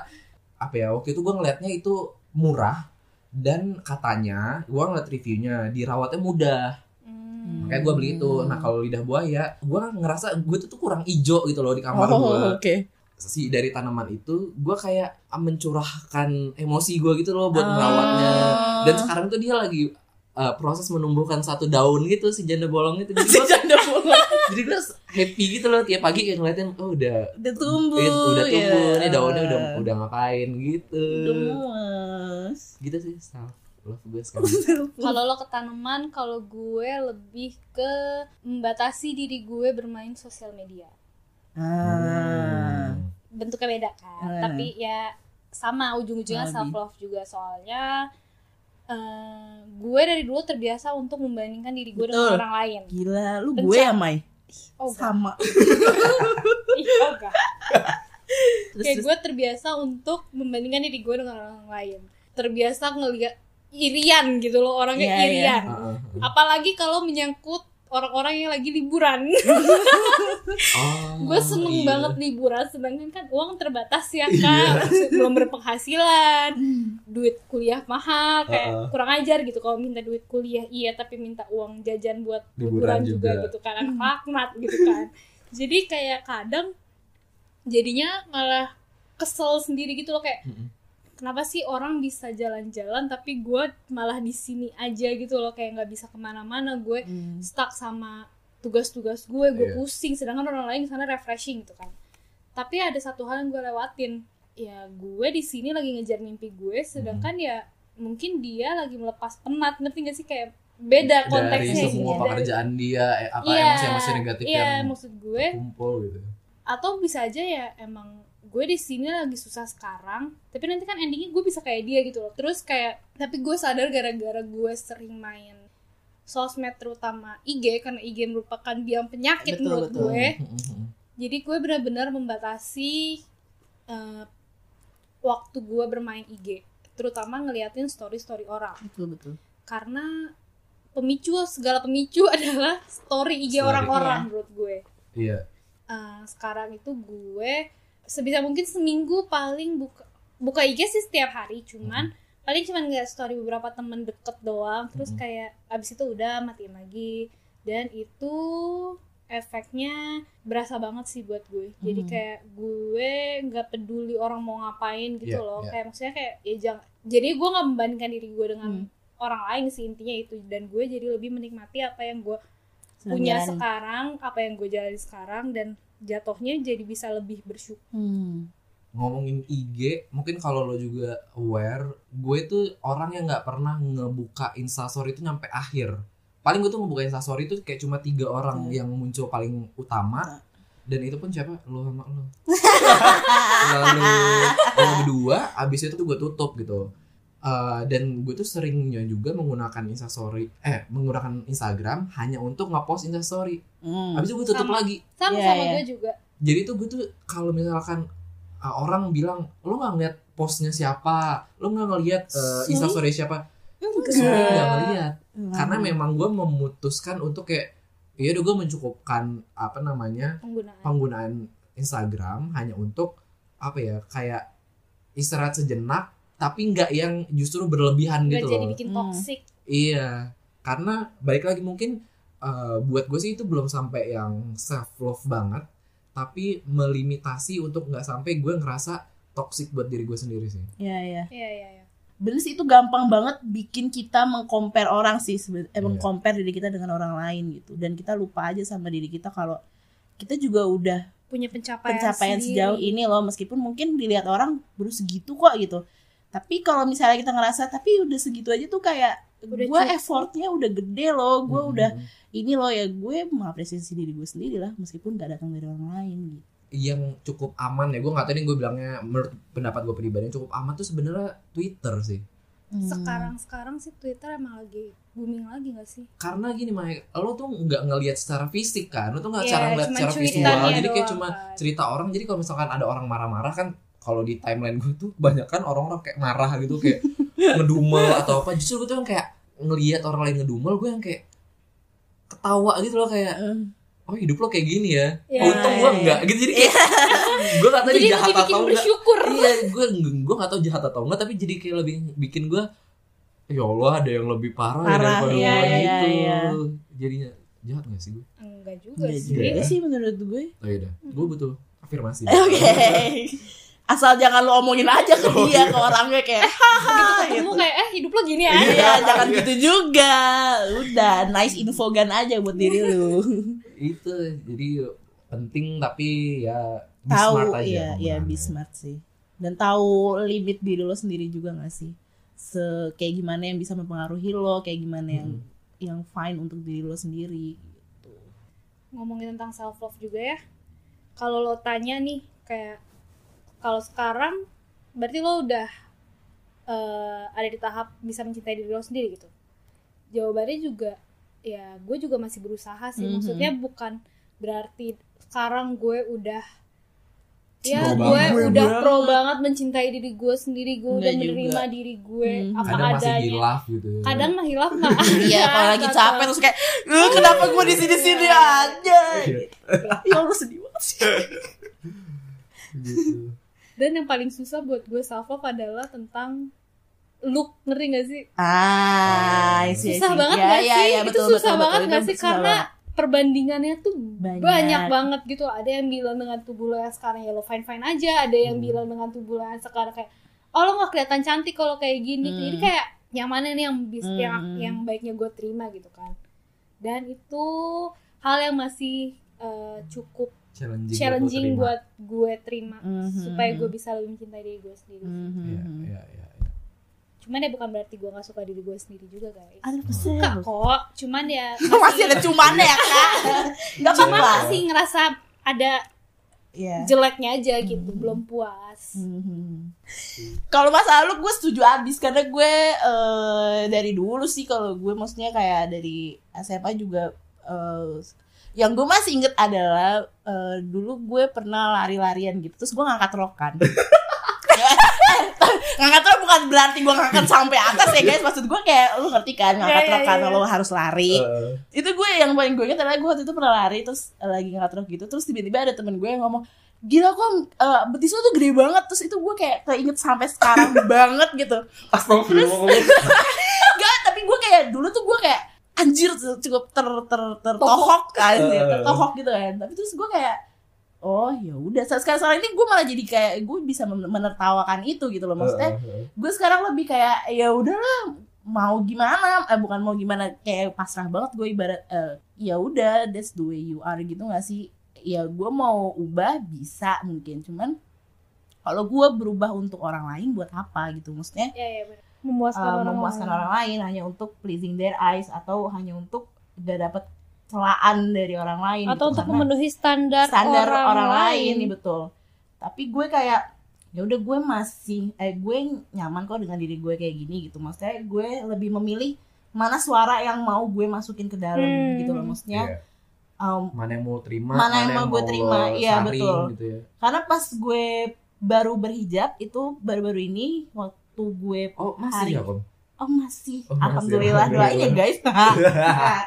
apa ya waktu itu gue ngeliatnya itu murah dan katanya gue ngeliat reviewnya dirawatnya mudah Hmm. kayak gue beli itu nah kalau lidah buaya gue ngerasa gue tuh, tuh kurang ijo gitu loh di kamar Oh, gue oke. Si dari tanaman itu gue kayak mencurahkan emosi gue gitu loh buat Ah. merawatnya dan sekarang tuh dia lagi uh, proses menumbuhkan satu daun gitu si janda bolong itu jadi *laughs* Si gue janda bolong *laughs* jadi gue happy gitu loh tiap pagi kayak ngeliatin oh udah udah tumbuh. Iya, udah tumbuh ya. nih daunnya udah udah ngapain gitu gemes. gitu sih self love gue *laughs* sekarang Kalau lo ke tanaman, kalau gue lebih ke membatasi diri gue bermain sosial media. Ah. Hmm. Bentuknya beda kan, Hmm. tapi ya sama ujung-ujungnya self love juga soalnya eh, gue dari dulu terbiasa untuk membandingkan diri gue dengan orang lain. Gila, lu Benca- gue ya, Mai? Oh. Sama. *laughs* *laughs* Iya, enggak. Kayak gue terbiasa untuk membandingkan diri gue dengan orang lain. Terbiasa ngeliat irian gitu loh, orangnya Iya, iya. irian. Ah, ah, ah. Apalagi kalau menyangkut orang-orang yang lagi liburan. *laughs* Oh, gue seneng iya. banget liburan, sedangkan kan uang terbatas ya kan, belum berpenghasilan, duit kuliah mahal, kayak Heeh. kurang ajar gitu kalau minta duit kuliah iya, tapi minta uang jajan buat Liburan liburan juga. juga. gitu kan, anak laknat gitu kan. Jadi kayak kadang jadinya malah kesel sendiri gitu loh kayak Mm-mm. Kenapa sih orang bisa jalan-jalan tapi gue malah di sini aja gitu loh kayak nggak bisa ke mana-mana. Gue Hmm. stuck sama tugas-tugas gue gue Iya. pusing sedangkan orang lain di sana refreshing gitu kan. Tapi ada satu hal yang gue lewatin. Ya gue di sini lagi ngejar mimpi gue sedangkan Hmm. ya mungkin dia lagi melepas penat. Ngerti gak sih? Kayak beda dari konteksnya semua Dari- pekerjaan dia eh, apa Iya, emosi-emosi negatif iya yang maksud gue kumpul gitu. Atau bisa aja ya emang gue di sini lagi susah sekarang tapi nanti kan endingnya gue bisa kayak dia gitu loh terus kayak tapi gue sadar gara-gara gue sering main sosmed terutama IG karena IG merupakan biang penyakit Betul, menurut betul. gue Mm-mm. jadi gue benar-benar membatasi eh, waktu gue bermain IG terutama ngeliatin story-story orang betul betul karena pemicu segala pemicu *laughs* adalah story IG Story, orang-orang iya. menurut gue iya Uh, sekarang itu gue sebisa mungkin seminggu paling buka buka IG sih setiap hari cuman paling cuman ngeliat story beberapa temen deket doang terus Mhm. kayak abis itu udah matiin lagi dan itu efeknya berasa banget sih buat gue jadi Mhm. kayak gue nggak peduli orang mau ngapain gitu Iya, loh iya. kayak maksudnya kayak ya jangan jadi gue nggak membandingkan diri gue dengan Hmm. orang lain sih intinya itu dan gue jadi lebih menikmati apa yang gue punya jalani. sekarang apa yang gue jalani sekarang dan jatuhnya jadi bisa lebih bersyukur. Hmm. ngomongin IG mungkin kalau lo juga aware gue tuh orang yang nggak pernah ngebuka instastory itu nyampe akhir. Paling gue tuh ngebuka instastory itu kayak cuma tiga orang Hmm. yang muncul paling utama. Dan itu pun siapa? Lo sama lo. *laughs* Lalu yang kedua abis itu tuh gue tutup gitu Eh, dan gue tuh seringnya juga menggunakan instastory eh menggunakan Instagram hanya untuk ngepost instastory Hmm. abis itu gue tutup Sama. lagi sama Iya, sama iya. gue juga jadi tuh gue tuh kalau misalkan uh, orang bilang lo nggak ngeliat postnya siapa lo nggak ngeliat uh, instastory siapa Enggak. gue nggak ngeliat Hmm. karena memang gue memutuskan untuk kayak ya udah gue mencukupkan apa namanya penggunaan penggunaan Instagram hanya untuk apa ya kayak istirahat sejenak tapi nggak yang justru berlebihan nggak gitu jadi loh bikin Hmm. toxic Iya, karena balik lagi mungkin uh, buat gue sih itu belum sampai yang self love banget, tapi melimitasi untuk nggak sampai gue ngerasa toxic buat diri gue sendiri sih. Iya, iya. iya iya iya Bener sih itu gampang banget bikin kita mengcompare orang sih eh, Iya. mengcompare diri kita dengan orang lain gitu dan kita lupa aja sama diri kita kalau kita juga udah punya pencapaian pencapaian sendiri. sejauh ini loh meskipun mungkin dilihat orang baru segitu kok gitu tapi kalau misalnya kita ngerasa tapi udah segitu aja tuh kayak Udah gue effortnya udah gede loh gue Mm-mm. udah ini loh ya gue mengapresiasi diri gue sendiri lah meskipun gak datang dari orang lain gitu yang cukup aman ya gue nggak tahu nih gue bilangnya menurut pendapat gue pribadi yang cukup aman tuh sebenarnya Twitter sih. Hmm. sekarang sekarang sih Twitter emang lagi booming lagi gak sih Karena gini Mike, lo tuh nggak ngelihat secara fisik kan, lo tuh nggak Iya, cara ngeliat secara visual, jadi kayak doang cuma kan. cerita orang. Jadi kalau misalkan ada orang marah-marah kan, kalau di timeline gue tuh kebanyakan orang-orang kayak marah gitu kayak *laughs* ngedumel atau apa. Justru gue tuh yang kayak ngelihat orang lain ngedumel, gue yang kayak ketawa gitu loh kayak, Hmm. oh hidup lo kayak gini ya. Ya, Untung gue ya, enggak gitu jadi kayak *laughs* gue gak tau jadi jahat bikin atau enggak. bersyukur Iya, gue gue gak tau jahat atau enggak tapi jadi kayak lebih bikin gue ya Allah ada yang lebih parah, ya Parah, daripada iya, gue iya, gitu. iya. Jadinya jahat gak sih gue? enggak juga Enggak sih juga sih menurut gue Oh iya dah, gue butuh afirmasi. *laughs* oke asal jangan lo omongin aja ke Oh, dia iya. ke orangnya kayak begitu ketemu kayak eh hidup lo gini aja Iya, jangan gitu juga. Udah, nice infogan aja buat diri lu. *laughs* Itu jadi penting tapi ya be tahu, smart aja. iya, iya, be smart sih. Dan tahu limit diri lo sendiri juga gak sih? Se kayak gimana yang bisa mempengaruhi lo, kayak gimana yang Mm. yang fine untuk diri lo sendiri. gitu. ngomongin tentang self love juga ya kalau lo tanya nih kayak kalau sekarang berarti lo udah eh, ada di tahap bisa mencintai diri lo sendiri gitu jawabannya juga ya gue juga masih berusaha sih Mhm. maksudnya bukan berarti sekarang gue udah ya Pro gue banget. udah Pro pro banget mencintai diri gue sendiri gue udah Enggak juga. menerima diri gue Hmm. apa Kadang masih adanya hilaf gitu. kadang mah hilaf mah *laughs* Iya, kalau lagi capek terus kayak, "Eh, kenapa gue di sini-sini aja?" Iya. Ya Allah sedih banget sih. *laughs* gitu. Dan yang paling susah buat gue self love adalah tentang look, ngerti gak sih? Ah, Susah banget Ya, gak ya, sih? ya, itu betul, susah betul, banget betul. gak Itu sih? Karena banget. perbandingannya tuh Banyak. banyak, banget gitu ada yang bilang dengan tubuh lo yang sekarang ya lo fine fine aja ada yang Hmm. bilang dengan tubuh lo yang sekarang kayak oh lo nggak kelihatan cantik kalau kayak gini Hmm. jadi kayak yang mana nih yang bis Hmm. yang yang baiknya gue terima gitu kan dan itu hal yang masih eh, cukup challenging, challenging terima. buat gue terima Mhm. supaya gue bisa lebih mencintai diri gue sendiri Mhm. Iya, iya, iya. cuman ya bukan berarti gue nggak suka diri gue sendiri juga guys Aduh, suka kesel. kok cuman ya *laughs* Masih ada cumannya ya, Kak. *laughs* Enggak cuma apa-apa. masih ngerasa ada Iya. jeleknya aja gitu belum puas Mhm. Kalau masalah lu gue setuju abis karena gue eh, dari dulu sih kalau gue maksudnya kayak dari SMA juga eh, yang gue masih inget adalah eh, dulu gue pernah lari-larian gitu terus gue ngangkat rok kan. *laughs* Ngangkat rok bukan berarti gue ngangkat sampai atas ya guys. Maksud gue kayak lu ngerti kan ngangkat Iya, iya, rok kan iya. lo harus lari. Eh, itu gue yang paling gue ingat adalah gue waktu itu pernah lari terus eh, lagi ngangkat rok gitu terus tiba-tiba ada temen gue yang ngomong gila kok eh, betis lo tuh gede banget. Terus itu gue kayak keinget sampai sekarang *laughs* banget gitu. Astagfirullah. Enggak, *laughs* tapi gue kayak dulu tuh gue kayak anjir cukup ter ter tertohok kan, Eh. tertohok gitu kan. Tapi terus gue kayak oh ya udah. Sekarang sekarang ini gue malah jadi kayak gue bisa men- menertawakan itu gitu loh. Maksudnya Eh, eh, gue sekarang lebih kayak ya udahlah mau gimana? Eh, bukan mau gimana kayak pasrah banget gue ibarat eh, ya udah that's the way you are gitu gak sih? Ya gue mau ubah bisa mungkin. Cuman kalau gue berubah untuk orang lain buat apa gitu? Maksudnya ya ya benar memuaskan uh, orang memuaskan lain. orang lain hanya untuk pleasing their eyes atau hanya untuk gak dapet celaan dari orang lain atau gitu. untuk Karena memenuhi standar, standar orang, orang, lain lain nih betul tapi gue kayak ya udah gue masih eh gue nyaman kok dengan diri gue kayak gini gitu maksudnya gue lebih memilih mana suara yang mau gue masukin ke dalam Hmm. gitu loh maksudnya Iya. um, Mana yang mau terima, Mana yang mau gue terima, iya, saring betul. gitu ya. karena pas gue baru berhijab itu baru-baru ini waktu gue Oh, masih Hari. ya, Kom? Oh masih, Oh, masih. alhamdulillah doain ya guys. *laughs* *laughs*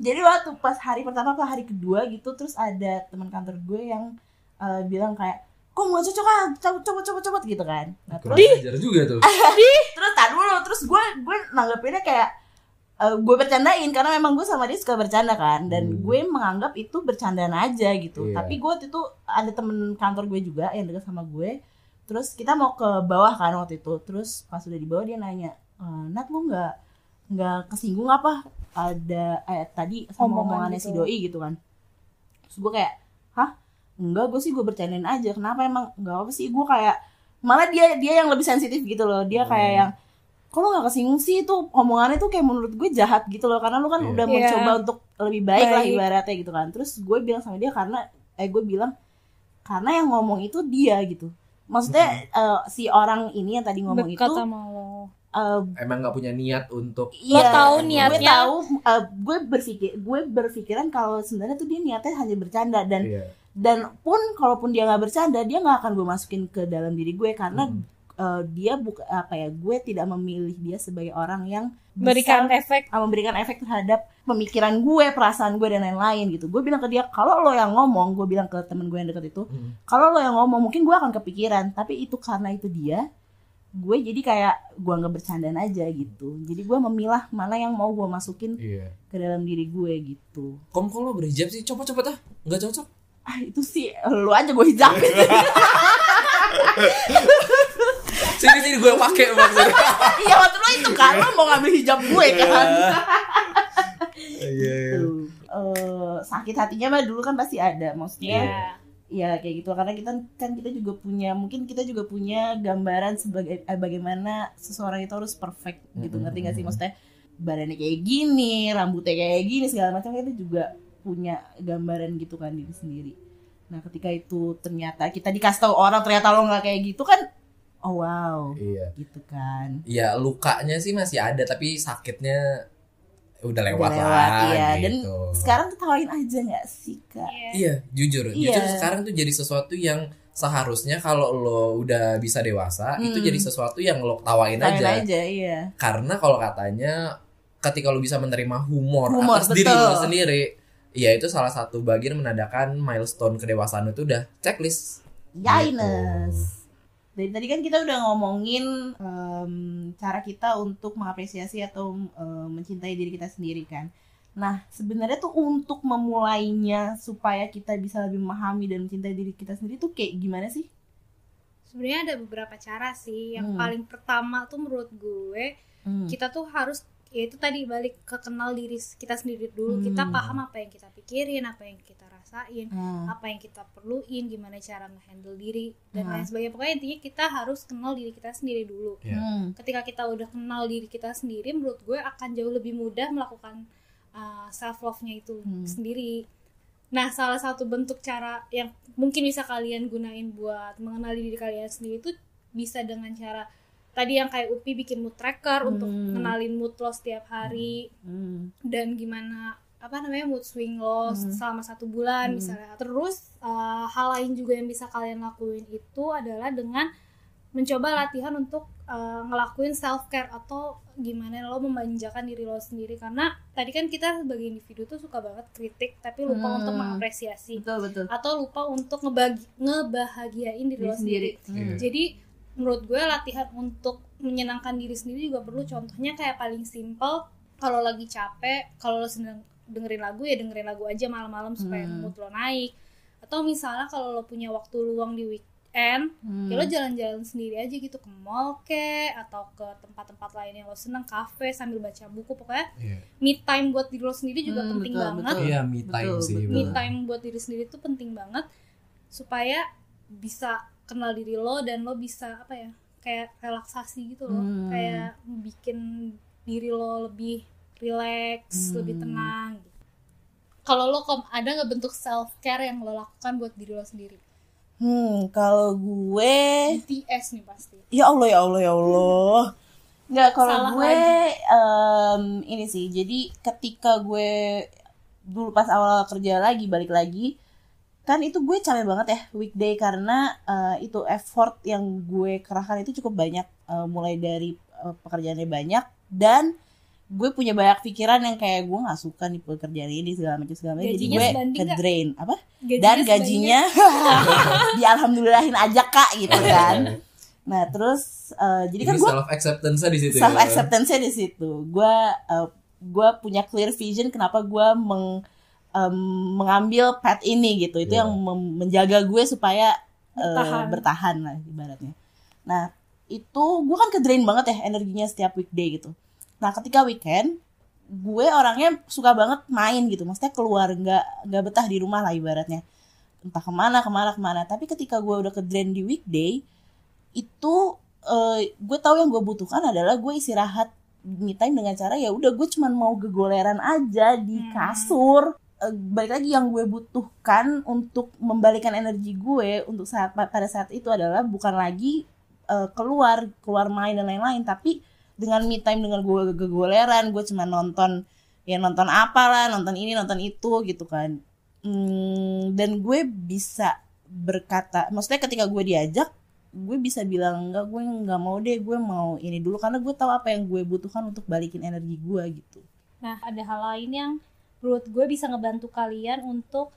Jadi waktu pas hari pertama ke hari kedua gitu, terus ada teman kantor gue yang eh, bilang kayak, kok nggak cocok ah, coba coba coba coba gitu kan. Nah, terus ajar juga tuh. *laughs* terus tak dulu, terus gue gue nanggepinnya kayak eh, gue bercandain karena memang gue sama dia suka bercanda kan, dan Hmm. gue menganggap itu bercandaan aja gitu. Iya. Tapi gue waktu itu ada temen kantor gue juga yang dekat sama gue. Terus kita mau ke bawah kan waktu itu. Terus pas udah di bawah dia nanya, "Eh, Nat lu nggak nggak kesinggung apa ada eh, tadi sama Omongan omongannya si gitu. doi gitu kan terus gue kayak hah enggak gue sih gue bercandain aja kenapa emang enggak apa sih gue kayak malah dia dia yang lebih sensitif gitu loh dia kayak Hmm. yang kalau nggak kesinggung sih itu omongannya tuh kayak menurut gue jahat gitu loh karena lu kan Iya. udah Iya. mencoba untuk lebih baik, lah Baik. ibaratnya gitu kan terus gue bilang sama dia karena eh gue bilang karena yang ngomong itu dia gitu maksudnya eh, si orang ini yang tadi ngomong dekat itu sama lo eh, Emang nggak punya niat untuk Iya, tahu gue niatnya. tahu uh, gue berpikir gue berpikiran kalau sebenarnya tuh dia niatnya hanya bercanda dan Iya. dan pun kalaupun dia nggak bercanda dia nggak akan gue masukin ke dalam diri gue karena Mm. Uh, dia buka apa ya gue tidak memilih dia sebagai orang yang berikan bisa efek uh, memberikan efek terhadap pemikiran gue perasaan gue dan lain-lain gitu gue bilang ke dia kalau lo yang ngomong gue bilang ke temen gue yang deket itu Hmm. kalau lo yang ngomong mungkin gue akan kepikiran tapi itu karena itu dia gue jadi kayak gue nggak bercandaan aja gitu jadi gue memilah mana yang mau gue masukin Iya. ke dalam diri gue gitu Kom kalau berhijab sih coba-coba dah. Nggak cocok. ah itu sih lu aja gue hijabin *laughs* *laughs* Sini sini gue pakai maksudnya. *laughs* iya waktu lo itu kan lo mau ngambil hijab gue kan Iya. Tuh. Eh, sakit hatinya mah dulu kan pasti ada maksudnya ya ya kayak gitu karena kita kan kita juga punya mungkin kita juga punya gambaran sebagai eh, bagaimana seseorang itu harus perfect gitu Mm-mm, ngerti gak sih maksudnya badannya kayak gini rambutnya kayak gini segala macam kita juga punya gambaran gitu kan diri sendiri nah ketika itu ternyata kita dikasih tahu orang ternyata lo nggak kayak gitu kan oh wow Iya. gitu kan Iya lukanya sih masih ada tapi sakitnya udah lewat, Udah lewat, lah iya. Dan gitu. sekarang ketawain aja nggak sih kak Iya, jujur. Iya. Jujur sekarang tuh jadi sesuatu yang seharusnya kalau lo udah bisa dewasa, itu Hmm. jadi sesuatu yang lo tawain Ketawain aja. aja iya Karena kalau katanya ketika lo bisa menerima humor, Humor, atas diri betul. lo sendiri, ya itu salah satu bagian menandakan milestone kedewasaan itu udah checklist. Yainas. Dari tadi kan kita udah ngomongin em, cara kita untuk mengapresiasi atau em, mencintai diri kita sendiri kan. Nah, sebenarnya tuh untuk memulainya supaya kita bisa lebih memahami dan mencintai diri kita sendiri tuh kayak gimana sih? sebenarnya ada beberapa cara sih yang Hmm. paling pertama tuh menurut gue Hmm. kita tuh harus ya itu tadi balik ke kenal diri kita sendiri dulu kita Hmm. paham apa yang kita pikirin apa yang kita rasain Hmm. apa yang kita perluin gimana cara ngehandle diri dan Hmm. lain sebagainya pokoknya intinya kita harus kenal diri kita sendiri dulu Ya. Hmm. ketika kita udah kenal diri kita sendiri menurut gue akan jauh lebih mudah melakukan self love nya itu Hmm. sendiri nah salah satu bentuk cara yang mungkin bisa kalian gunain buat mengenali diri kalian sendiri itu bisa dengan cara tadi yang kayak Upi bikin mood tracker untuk Hmm. kenalin mood lo setiap hari Hmm. dan gimana apa namanya mood swing lo Hmm. selama satu bulan Hmm. misalnya terus uh, hal lain juga yang bisa kalian lakuin itu adalah dengan mencoba latihan untuk uh, ngelakuin self care atau gimana lo memanjakan diri lo sendiri karena tadi kan kita sebagai individu tuh suka banget kritik tapi lupa Hmm. untuk mengapresiasi Betul betul. atau lupa untuk ngebagi ngebahagiain diri Diri lo sendiri Hmm. Iya. jadi menurut gue latihan untuk menyenangkan diri sendiri juga perlu contohnya kayak paling simple kalau lagi capek kalau lo sedang dengerin lagu ya dengerin lagu aja malam-malam supaya Hmm. mood lo naik atau misalnya kalau lo punya waktu luang di weekend Hmm. ya lo jalan-jalan sendiri aja gitu ke mall ke atau ke tempat-tempat lain yang lo seneng kafe sambil baca buku pokoknya Iya. me time buat diri lo sendiri juga Hmm, penting betul, banget betul. Iya, me time Betul, sih. betul. me time buat diri sendiri itu penting banget supaya bisa kenal diri lo dan lo bisa apa ya kayak relaksasi gitu loh Hmm. kayak bikin diri lo lebih relax Hmm. lebih tenang gitu. kalau lo kom ada nggak bentuk self care yang lo lakukan buat diri lo sendiri Hmm, kalau gue BTS nih pasti ya Allah ya Allah ya Allah. Nggak kalau gue em, ini sih. Jadi ketika gue dulu pas awal kerja lagi balik lagi kan itu gue capek banget ya weekday karena eh, itu effort yang gue kerahkan itu cukup banyak Eh, mulai dari eh, pekerjaannya banyak dan gue punya banyak pikiran yang kayak gue nggak suka nih pekerjaan ini segala macam segala macam. Jadi gue ke drain apa? Gajinya dan gajinya *laughs* dialhamdulillahin aja kak gitu kan. nah terus eh, jadi kan Ini gue self acceptance di situ. self ya. acceptance di situ. Gue eh, gue punya clear vision kenapa gue meng em, mengambil path ini gitu. Itu Iya. yang menjaga gue supaya eh, Bertahan. bertahan lah ibaratnya. Nah itu gue kan ke drain banget ya energinya setiap weekday gitu. Nah ketika weekend gue orangnya suka banget main gitu. Maksudnya keluar nggak nggak betah di rumah lah ibaratnya. Entah ke mana ke mana ke mana. Tapi ketika gue udah ke drain di weekday itu eh, gue tahu yang gue butuhkan adalah gue istirahat me time dengan cara ya udah gue cuman mau gegoleran aja di Hmm. kasur Eh, balik lagi yang gue butuhkan untuk membalikan energi gue untuk saat pada saat itu adalah bukan lagi eh, keluar keluar main dan lain-lain tapi dengan me time dengan gue gegoleran gue cuma nonton ya nonton apa lah nonton ini nonton itu gitu kan. Hmm, dan gue bisa berkata maksudnya ketika gue diajak gue bisa bilang enggak gue nggak mau deh gue mau ini dulu. Karena gue tahu apa yang gue butuhkan untuk balikin energi gue gitu. Nah, ada hal lain yang menurut gue bisa ngebantu kalian untuk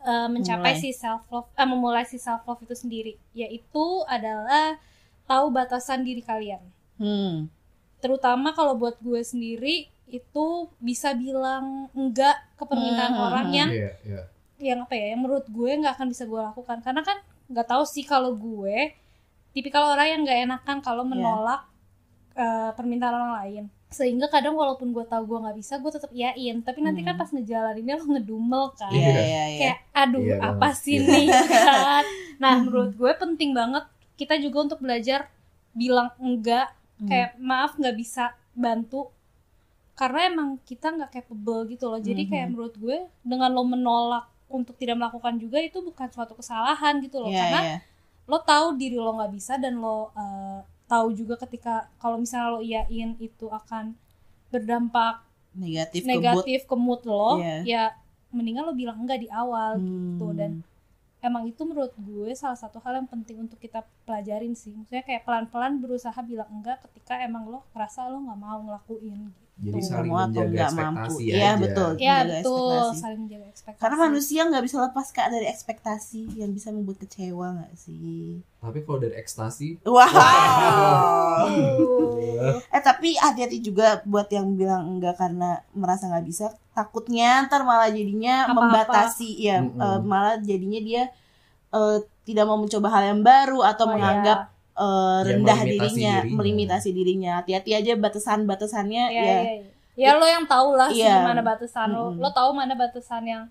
uh, mencapai Memulai. si self love, eh, memulai si self love itu sendiri, yaitu adalah tahu batasan diri kalian. hmm Terutama kalau buat gue sendiri itu bisa bilang enggak ke permintaan Hmm, orang hmm. yang Iya, iya. yang apa ya, yang menurut gue nggak akan bisa gue lakukan karena kan nggak tahu sih kalau gue tipikal orang yang nggak enakan kalau Iya. menolak eh, permintaan orang lain sehingga kadang walaupun gue tahu gue nggak bisa gue tetap iyain. Tapi nanti kan Hmm. pas ngejalaninnya lo ngedumel kan. Iya Iya. iya iya. Kayak aduh Iya apa banget. sih nih? *laughs* Kan. Nah menurut gue penting banget kita juga untuk belajar bilang enggak. Hmm. kayak maaf nggak bisa bantu. Karena emang kita nggak capable gitu loh. Jadi kayak menurut gue dengan lo menolak untuk tidak melakukan juga itu bukan suatu kesalahan gitu loh. Iya, karena iya. lo tahu diri lo nggak bisa dan lo eh, tahu juga ketika kalau misalnya lo iyain itu akan berdampak negatif ke mood. negatif ke mood lo Iya. ya mendingan lo bilang enggak di awal Hmm. gitu dan emang itu menurut gue salah satu hal yang penting untuk kita pelajarin sih maksudnya kayak pelan-pelan berusaha bilang enggak ketika emang lo ngerasa lo nggak mau ngelakuin Jadi Tuh, saling mau menjaga nggak ekspektasi mampu. aja. Iya, betul. ya betul ekspektasi. saling menjaga ekspektasi karena manusia nggak bisa lepas kak dari ekspektasi yang bisa membuat kecewa nggak sih Tapi kalau dari ekstasi, wow, Uh, eh tapi hati-hati juga buat yang bilang enggak karena merasa nggak bisa takutnya ntar malah jadinya Apa-apa. membatasi ya Mm-mm. eh, malah jadinya dia eh, tidak mau mencoba hal yang baru atau Oh, menganggap ya. Eh, Ya, rendah melimitasi dirinya, dirinya. melimitasi dirinya. Hati-hati aja batasan-batasannya ya, ya. ya, ya. Ya, lo yang tahu lah sih Iya. mana batasan lo. Mm-mm. Lo tahu mana batasan yang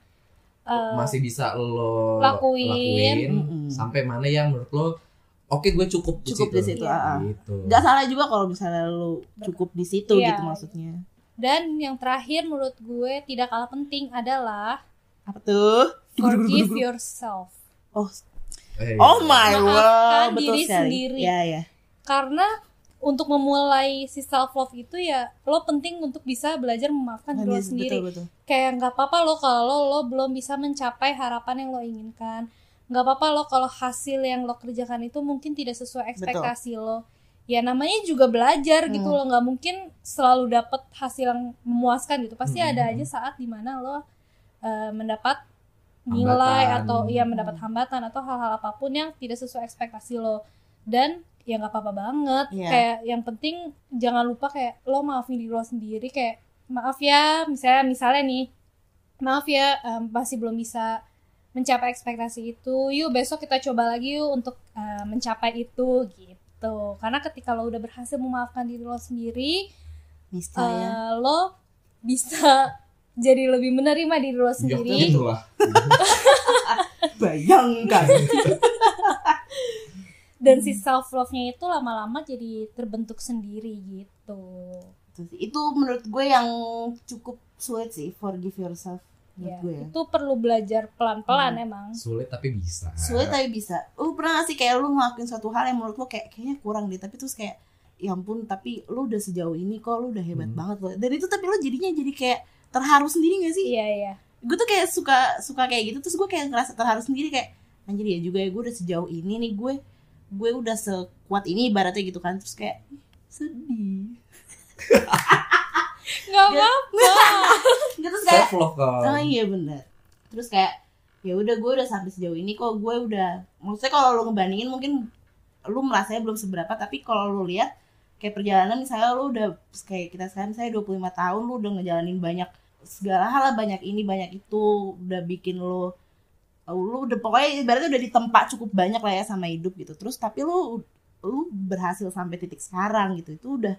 eh, masih bisa lo lakuin. Mm-mm. sampai mana yang menurut lo oke gue cukup di Cukup situ. di situ, Iya. ah, ah. gitu Gak salah juga kalau misalnya lu cukup di situ Iya. gitu maksudnya. Dan yang terakhir menurut gue tidak kalah penting adalah Apa tuh? forgive *laughs* yourself. Oh, Eh, oh my Maafkan god, betul diri sekali. sendiri. Ya ya. Karena untuk memulai si self love itu ya lo penting untuk bisa belajar memaafkan diri lo Betul, sendiri. betul. Kayak nggak apa-apa lo kalau lo belum bisa mencapai harapan yang lo inginkan. Nggak apa-apa lo kalau hasil yang lo kerjakan itu mungkin tidak sesuai ekspektasi lo. Ya namanya juga belajar gitu Hmm. lo nggak mungkin selalu dapat hasil yang memuaskan gitu. Pasti Hmm. ada aja saat di mana lo eh, mendapat nilai Hambatan. atau ya mendapat hambatan atau hal-hal apa pun yang tidak sesuai ekspektasi lo dan ya nggak apa-apa banget Iya. kayak yang penting jangan lupa kayak lo maafin diri lo sendiri kayak maaf ya misalnya misalnya nih maaf ya em, masih belum bisa mencapai ekspektasi itu yuk besok kita coba lagi yuk untuk eh, mencapai itu gitu karena ketika lo udah berhasil memaafkan diri lo sendiri Niscaya. eh, lo bisa jadi lebih menerima diri lo Joknya sendiri gitu lah. *laughs* Bayangkan. dan si self love nya itu lama-lama jadi terbentuk sendiri gitu Itu menurut gue yang cukup sulit sih forgive yourself menurut ya gue ya. itu perlu belajar pelan-pelan Hmm. emang Sulit tapi bisa. Sulit tapi bisa. Lu pernah gak sih kayak lu ngelakuin suatu hal yang menurut lu kayak kayaknya kurang deh, tapi terus kayak ya ampun tapi lu udah sejauh ini kok lu udah hebat Hmm. banget loh. Dan itu tapi lu jadinya jadi kayak terharu sendiri gak sih? iya iya Gue tuh kayak suka suka kayak gitu terus gue kayak ngerasa terharu sendiri kayak anjir ya juga ya gue udah sejauh ini nih gue gue udah sekuat ini ibaratnya gitu kan terus kayak ih, sedih. *laughs* nggak apa-apa *laughs* Nggak, terus kayak Self love kan. Oh iya bener Terus kayak ya udah gue udah sampai sejauh ini kok gue udah maksudnya kalau lu ngebandingin mungkin lu merasanya belum seberapa tapi kalau lu lihat kayak perjalanan misalnya lu udah kayak kita sekarang saya 25 tahun lu udah ngejalanin banyak segala hal lah banyak ini banyak itu udah bikin lu lu udah pokoknya ibaratnya udah ditempa cukup banyak lah ya sama hidup gitu. Terus tapi lu lu berhasil sampai titik sekarang gitu itu udah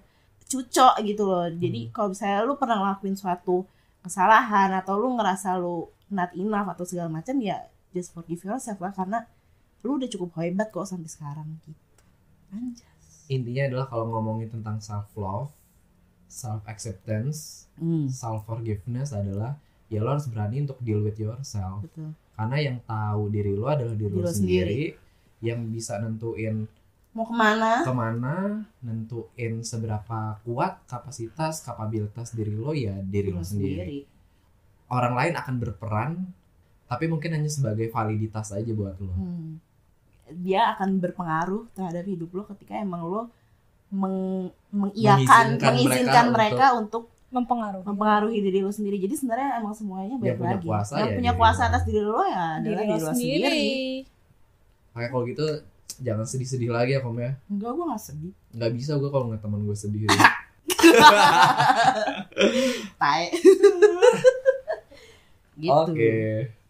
cucok gitu loh. Jadi kalau misalnya lu pernah ngelakuin suatu kesalahan atau lu ngerasa lu not enough atau segala macam ya just forgive yourself lah karena lu udah cukup hebat kok sampai sekarang gitu. Anjas. Intinya adalah kalau ngomongin tentang self love, self acceptance, hmm, self forgiveness adalah ya lo harus berani untuk deal with yourself. betul Karena yang tahu diri lo adalah diri Diri lo lo sendiri. Yang bisa nentuin mau ke mana ke mana, nentuin seberapa kuat kapasitas, kapabilitas diri lo ya diri lo sendiri. Orang lain akan berperan, tapi mungkin hanya sebagai validitas aja buat lo. Hmm. dia akan berpengaruh terhadap hidup lo ketika emang lo meng mengiyakan Mengizinkan mengizinkan mereka, mereka untuk mempengaruhi. mempengaruhi diri lo sendiri. Jadi sebenarnya emang semuanya Yang balik punya lagi. kuasa yang ya punya diri kuasa atas diri lo ya adalah diri diri lo sendiri. sendiri. Kayak kalau gitu jangan sedih-sedih lagi ya kom ya. enggak gue gak sedih. Nggak bisa gue kalau ngeliat teman gue sedih. *laughs* tae *laughs* gitu. Oke.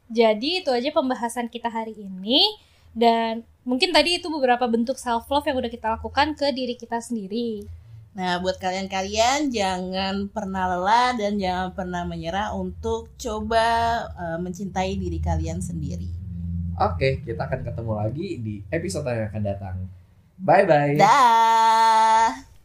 jadi itu aja pembahasan kita hari ini. Dan mungkin tadi itu beberapa bentuk self love yang udah kita lakukan ke diri kita sendiri Nah, buat kalian-kalian jangan pernah lelah dan jangan pernah menyerah untuk coba eh, mencintai diri kalian sendiri. Oke, kita akan ketemu lagi di episode yang akan datang. Bye bye. Dah.